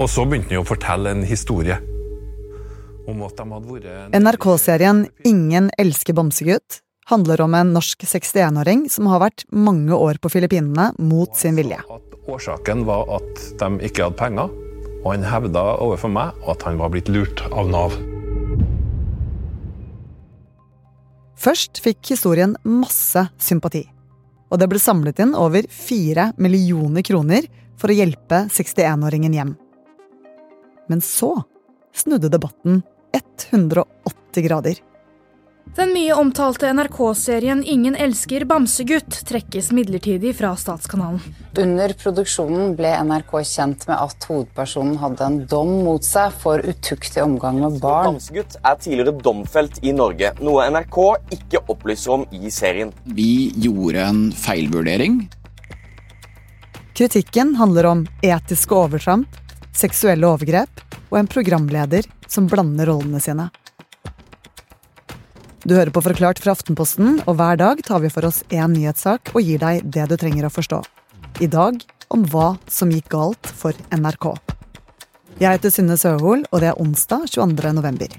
Og så begynte han å fortelle en historie. Om at de hadde vært NRK-serien Ingen elsker bamsegutt handler om en norsk 61-åring som har vært mange år på Filippinene mot sin vilje. At årsaken var at de ikke hadde penger, og han hevda overfor meg at han var blitt lurt av Nav. Først fikk historien masse sympati, og det ble samlet inn over fire millioner kroner for å hjelpe 61-åringen hjem. Men så snudde debatten 180 grader. Den mye omtalte NRK-serien Ingen elsker bamsegutt trekkes midlertidig fra Statskanalen. Under produksjonen ble NRK kjent med at hovedpersonen hadde en dom mot seg for utuktig omgang med barn. Bamsegutt er tidligere domfelt i Norge, noe NRK ikke opplyser om i serien. Vi gjorde en feilvurdering. Kritikken handler om etiske overtramp, seksuelle overgrep og en programleder som blander rollene sine. Du hører på Forklart fra Aftenposten, og hver dag tar vi for oss én nyhetssak og gir deg det du trenger å forstå. I dag om hva som gikk galt for NRK. Jeg heter Synne Søhol, og det er onsdag 22. november.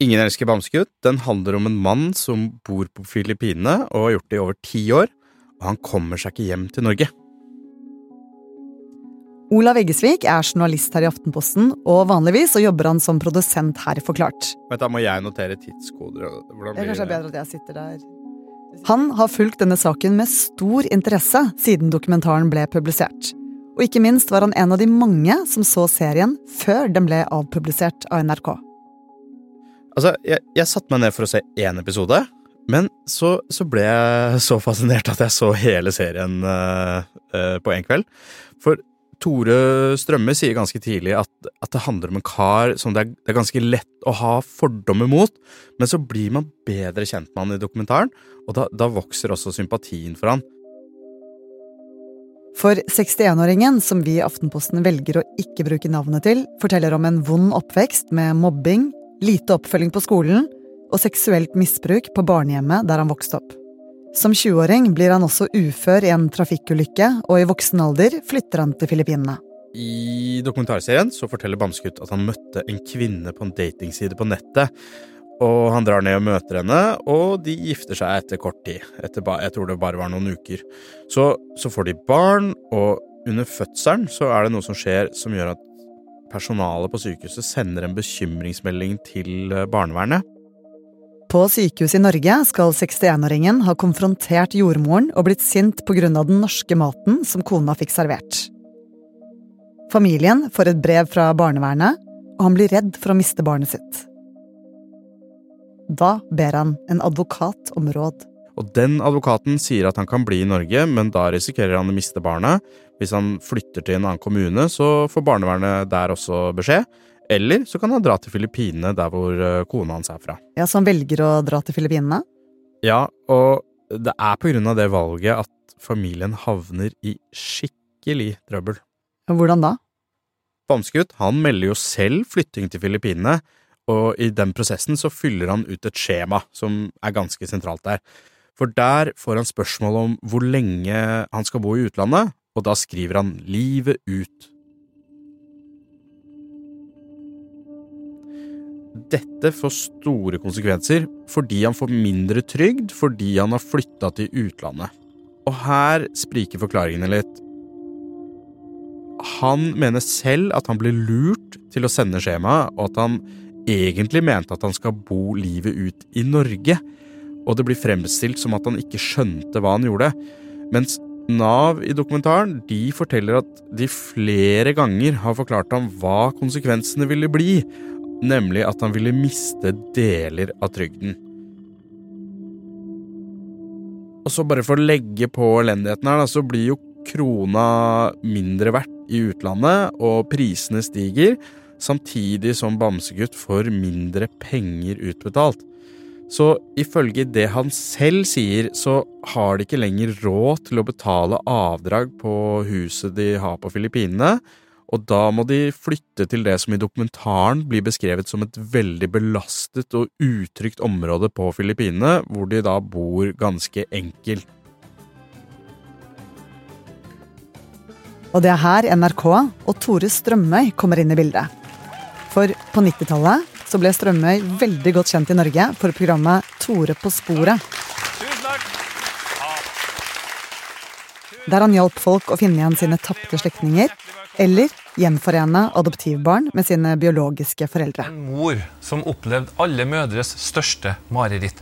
Ingen elsker bamsegutt. Den handler om en mann som bor på Filippinene og har gjort det i over ti år, og han kommer seg ikke hjem til Norge. Olav Eggesvik er journalist her i Aftenposten, og vanligvis så jobber han som produsent her i Forklart. Men da må jeg notere tidskoder. Hvordan Det er kanskje bedre at jeg sitter der. Han har fulgt denne saken med stor interesse siden dokumentaren ble publisert. Og ikke minst var han en av de mange som så serien før den ble avpublisert av NRK. Altså, jeg, jeg satte meg ned for å se én episode, men så, så ble jeg så fascinert at jeg så hele serien uh, uh, på én kveld. For Tore Strømme sier ganske tidlig at, at det handler om en kar som det er, det er ganske lett å ha fordommer mot, men så blir man bedre kjent med han i dokumentaren, og da, da vokser også sympatien for han. For 61-åringen, som vi i Aftenposten velger å ikke bruke navnet til, forteller om en vond oppvekst med mobbing, lite oppfølging på skolen og seksuelt misbruk på barnehjemmet der han vokste opp. Som 20-åring blir han også ufør i en trafikkulykke, og i voksen alder flytter han til Filippinene. I dokumentarserien så forteller Bamsegutt at han møtte en kvinne på en datingside på nettet. Og han drar ned og møter henne, og de gifter seg etter kort tid. Etter jeg tror det bare var noen uker. Så, så får de barn, og under fødselen så er det noe som skjer som gjør at personalet på sykehuset sender en bekymringsmelding til barnevernet. På sykehuset i Norge skal 61-åringen ha konfrontert jordmoren og blitt sint av den norske maten som kona fikk servert. Familien får et brev fra barnevernet, og han blir redd for å miste barnet sitt. Da ber han en advokat om råd. Og den advokaten sier at han kan bli i Norge, men da risikerer han å miste barnet. Hvis han flytter til en annen kommune, så får barnevernet der også beskjed. Eller så kan han dra til Filippinene, der hvor eh, kona hans er fra. Ja, Så han velger å dra til Filippinene? Ja, og det er på grunn av det valget at familien havner i skikkelig trøbbel. Hvordan da? Bamsegutt han melder jo selv flytting til Filippinene, og i den prosessen så fyller han ut et skjema som er ganske sentralt der. For der får han spørsmål om hvor lenge han skal bo i utlandet, og da skriver han livet ut. Dette får store konsekvenser fordi han får mindre trygd fordi han har flytta til utlandet. Og her spriker forklaringene litt. Han mener selv at han ble lurt til å sende skjemaet, og at han egentlig mente at han skal bo livet ut i Norge, og det blir fremstilt som at han ikke skjønte hva han gjorde, mens Nav i dokumentaren de forteller at de flere ganger har forklart ham hva konsekvensene ville bli, nemlig at han ville miste deler av trygden. Og så bare for å legge på elendigheten her, så blir jo krona mindre verdt i utlandet, og prisene stiger, samtidig som Bamsegutt får mindre penger utbetalt. Så ifølge det han selv sier, så har de ikke lenger råd til å betale avdrag på huset de har på Filippinene, og da må de flytte til det som i dokumentaren blir beskrevet som et veldig belastet og utrygt område på Filippinene, hvor de da bor ganske enkelt. Og det er her NRK og Tore Strømøy kommer inn i bildet. For på 90-tallet så ble Strømøy veldig godt kjent i Norge for programmet Tore på sporet. Der han hjalp folk å finne igjen sine tapte slektninger, eller gjenforene adoptivbarn med sine biologiske foreldre. En mor som opplevde alle mødres største mareritt.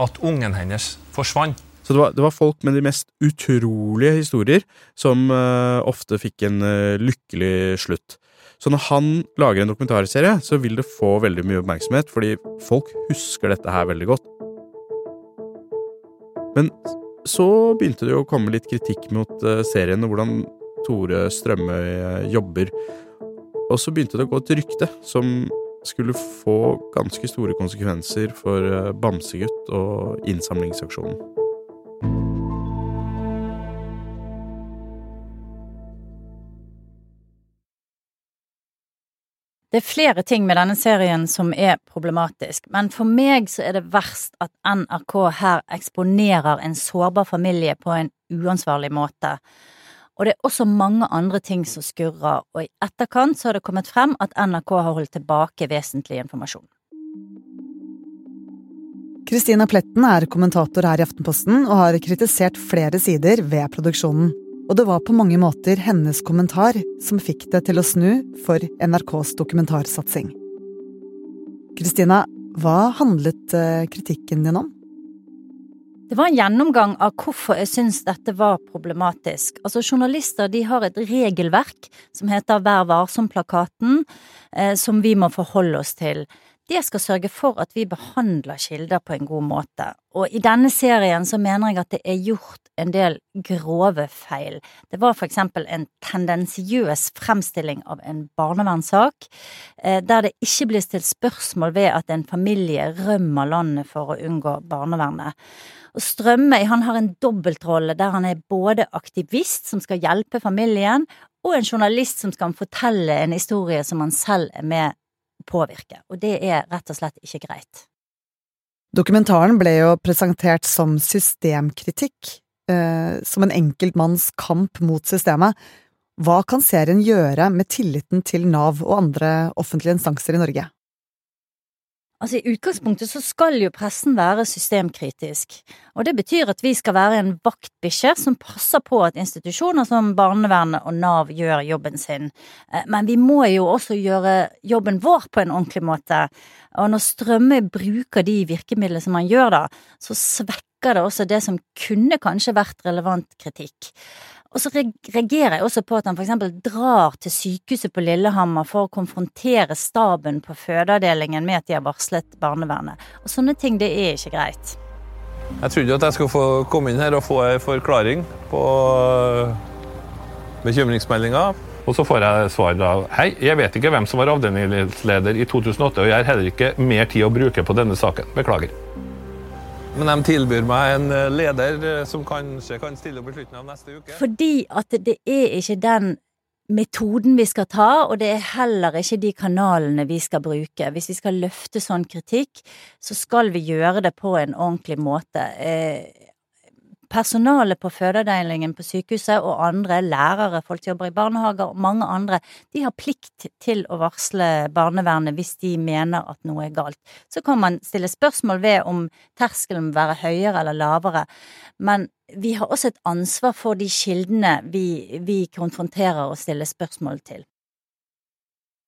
At ungen hennes forsvant. Så det var, det var folk med de mest utrolige historier som uh, ofte fikk en uh, lykkelig slutt. Så når han lager en dokumentarserie, så vil det få veldig mye oppmerksomhet, fordi folk husker dette her veldig godt. Men så begynte det jo å komme litt kritikk mot eh, serien og hvordan Tore Strømøy eh, jobber. Og så begynte det å gå et rykte som skulle få ganske store konsekvenser for eh, Bamsegutt og innsamlingsaksjonen. Det er flere ting med denne serien som er problematisk, men for meg så er det verst at NRK her eksponerer en sårbar familie på en uansvarlig måte. Og det er også mange andre ting som skurrer, og i etterkant så har det kommet frem at NRK har holdt tilbake vesentlig informasjon. Kristina Pletten er kommentator her i Aftenposten og har kritisert flere sider ved produksjonen. Og det var på mange måter hennes kommentar som fikk det til å snu for NRKs dokumentarsatsing. Kristina, hva handlet eh, kritikken din om? Det var en gjennomgang av hvorfor jeg syns dette var problematisk. Altså, journalister de har et regelverk som heter Vær varsom-plakaten, eh, som vi må forholde oss til det skal sørge for at vi behandler kilder på en god måte. Og i denne serien så mener jeg at det er gjort en del grove feil. Det var for eksempel en tendensiøs fremstilling av en barnevernssak, eh, der det ikke blir stilt spørsmål ved at en familie rømmer landet for å unngå barnevernet. Og Strømøy han har en dobbeltrolle der han er både aktivist som skal hjelpe familien, og en journalist som skal fortelle en historie som han selv er med påvirke, og det er rett og slett ikke greit. Dokumentaren ble jo presentert som systemkritikk, eh, som en enkeltmanns kamp mot systemet. Hva kan serien gjøre med tilliten til Nav og andre offentlige instanser i Norge? Altså I utgangspunktet så skal jo pressen være systemkritisk, og det betyr at vi skal være en vaktbikkje som passer på at institusjoner som barnevernet og Nav gjør jobben sin. Eh, men vi må jo også gjøre jobben vår på en ordentlig måte, og når Strømme bruker de virkemidlene som han gjør da, så svekker det også det som kunne kanskje vært relevant kritikk. Og så reagerer jeg også på at han for eksempel drar til sykehuset på Lillehammer for å konfrontere staben på fødeavdelingen med at de har varslet barnevernet. Og sånne ting, det er ikke greit. Jeg trodde at jeg skulle få komme inn her og få en forklaring på øh, bekymringsmeldinga. Og så får jeg svar da Hei, jeg vet ikke hvem som var avdelingsleder i 2008, og jeg har heller ikke mer tid å bruke på denne saken. Beklager. Men de tilbyr meg en eh, leder eh, som kanskje kan stille opp i slutten av neste uke. Fordi at det er ikke den metoden vi skal ta, og det er heller ikke de kanalene vi skal bruke. Hvis vi skal løfte sånn kritikk, så skal vi gjøre det på en ordentlig måte. Eh, Personalet på fødeavdelingen på sykehuset og andre lærere, folk som jobber i barnehager og mange andre, de har plikt til å varsle barnevernet hvis de mener at noe er galt. Så kan man stille spørsmål ved om terskelen må være høyere eller lavere, men vi har også et ansvar for de kildene vi, vi konfronterer og stiller spørsmål til.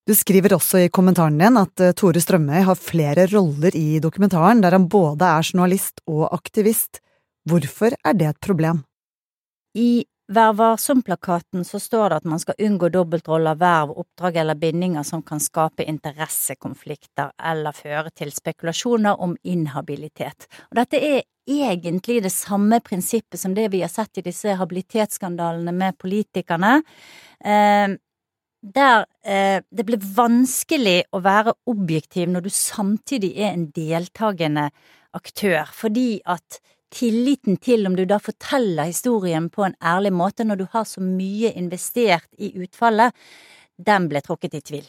Du skriver også i kommentaren din at eh, Tore Strømøy har flere roller i dokumentaren, der han både er journalist og aktivist. Hvorfor er det et problem? I Vær varsom-plakaten så står det at man skal unngå dobbeltroller, verv, oppdrag eller bindinger som kan skape interessekonflikter eller føre til spekulasjoner om inhabilitet. Og dette er egentlig det samme prinsippet som det vi har sett i disse habilitetsskandalene med politikerne. Eh, der eh, det blir vanskelig å være objektiv når du samtidig er en deltakende aktør, fordi at tilliten til om du da forteller historien på en ærlig måte når du har så mye investert i utfallet, den ble trukket i tvil.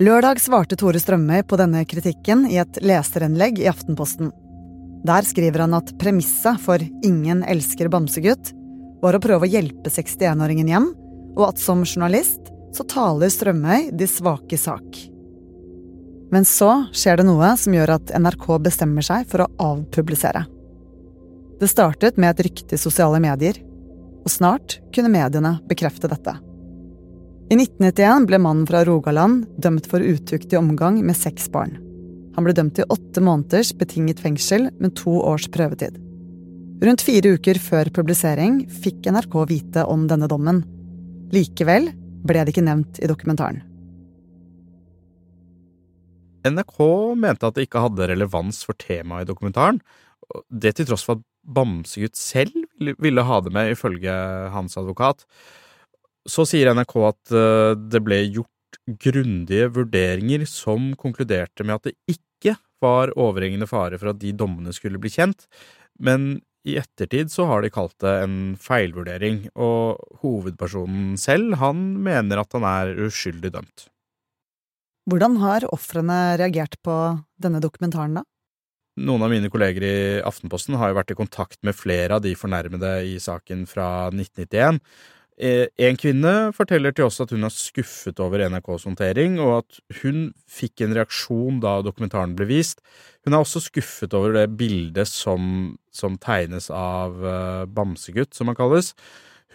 Lørdag svarte Tore Strømøy på denne kritikken i et leserinnlegg i Aftenposten. Der skriver han at premisset for Ingen elsker bamsegutt var å prøve å hjelpe 61-åringen hjem, og at som journalist så taler Strømøy de svake sak. Men så skjer det noe som gjør at NRK bestemmer seg for å avpublisere. Det startet med et rykte i sosiale medier, og snart kunne mediene bekrefte dette. I 1991 ble mannen fra Rogaland dømt for utuktig omgang med seks barn. Han ble dømt til åtte måneders betinget fengsel med to års prøvetid. Rundt fire uker før publisering fikk NRK vite om denne dommen. Likevel ble det ikke nevnt i dokumentaren. NRK mente at det ikke hadde relevans for temaet i dokumentaren, det til tross for at Bamsegutt selv ville ha det med, ifølge hans advokat. Så sier NRK at eh, det ble gjort grundige vurderinger som konkluderte med at det ikke var overhengende fare for at de dommene skulle bli kjent, men i ettertid så har de kalt det en feilvurdering, og hovedpersonen selv, han mener at han er uskyldig dømt. Hvordan har ofrene reagert på denne dokumentaren, da? Noen av mine kolleger i Aftenposten har jo vært i kontakt med flere av de fornærmede i saken fra 1991. Eh, en kvinne forteller til oss at hun er skuffet over NRKs håndtering, og at hun fikk en reaksjon da dokumentaren ble vist. Hun er også skuffet over det bildet som, som tegnes av uh, Bamsegutt, som han kalles.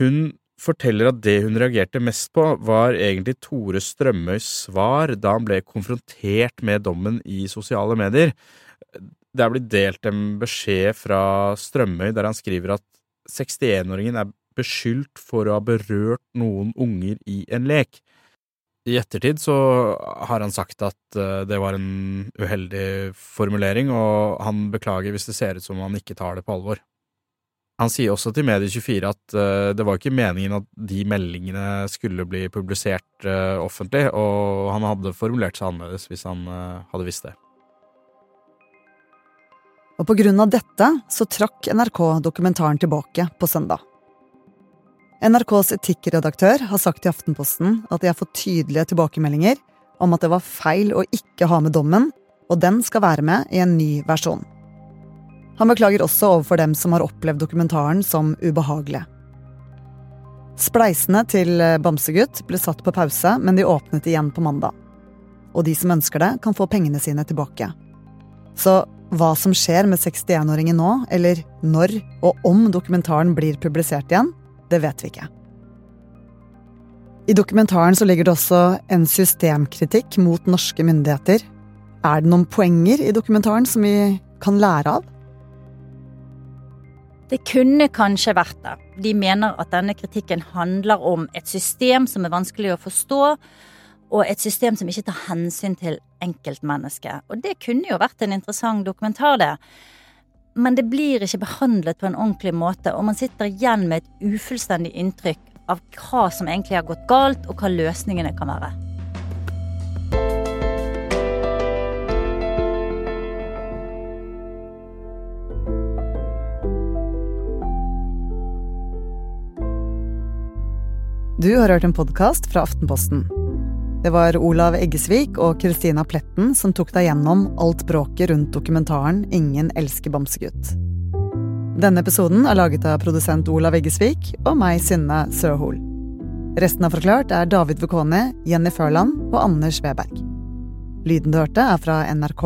Hun forteller at det hun reagerte mest på, var egentlig Tore Strømøys svar da han ble konfrontert med dommen i sosiale medier. Det er blitt delt en beskjed fra Strømøy der han skriver at 61-åringen er beskyldt for å ha berørt noen unger i en lek. I ettertid så har han sagt at eh, det var en uheldig formulering, og han beklager hvis det ser ut som han ikke tar det på alvor. Han sier også til Medie24 at uh, det var ikke meningen at de meldingene skulle bli publisert uh, offentlig, og han hadde formulert seg annerledes hvis han hadde visst det. Og på grunn av dette så trakk NRK dokumentaren tilbake på søndag. NRKs etikkredaktør har sagt til Aftenposten at de har fått tydelige tilbakemeldinger om at det var feil å ikke ha med dommen, og den skal være med i en ny versjon. Han beklager også overfor dem som har opplevd dokumentaren som ubehagelig. Spleisene til Bamsegutt ble satt på pause, men de åpnet igjen på mandag. Og de som ønsker det, kan få pengene sine tilbake. Så hva som skjer med 61-åringen nå, eller når og om dokumentaren blir publisert igjen, det vet vi ikke. I dokumentaren så ligger det også en systemkritikk mot norske myndigheter. Er det noen poenger i dokumentaren som vi kan lære av? Det kunne kanskje vært det. De mener at denne kritikken handler om et system som er vanskelig å forstå, og et system som ikke tar hensyn til enkeltmennesket. Og det kunne jo vært en interessant dokumentar, det. Men det blir ikke behandlet på en ordentlig måte, og man sitter igjen med et ufullstendig inntrykk av hva som egentlig har gått galt, og hva løsningene kan være. Du har hørt en podkast fra Aftenposten. Det var Olav Eggesvik og Kristina Pletten som tok deg gjennom alt bråket rundt dokumentaren Ingen elsker bamsegutt. Denne episoden er laget av produsent Olav Eggesvik og meg, Synne Søhol. Resten av Forklart er David Vekone, Jenny Førland og Anders Weberg. Lyden du hørte, er fra NRK,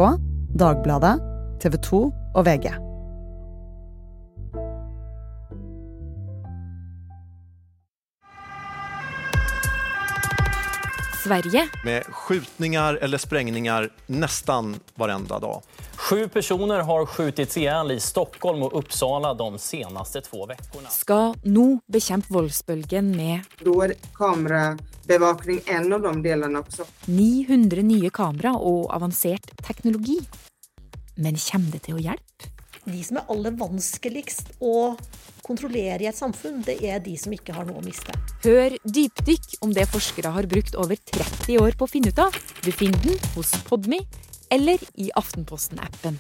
Dagbladet, TV 2 og VG. Sverige. Med skjutninger eller sprengninger nesten varenda dag. Sju personer har skjutits ihjel i Stockholm og Uppsala de seneste to ukene. Skal nå bekjempe voldsbølgen med Da er kamerabevakning en av de delene også. 900 nye kamera og avansert teknologi. Men kommer det til å hjelpe? De som er aller vanskeligst å kontrollere i et samfunn, det er de som ikke har noe å miste. Hør dypdykk om det forskere har brukt over 30 år på å finne ut av. Du finner den hos Podmy eller i Aftenposten-appen.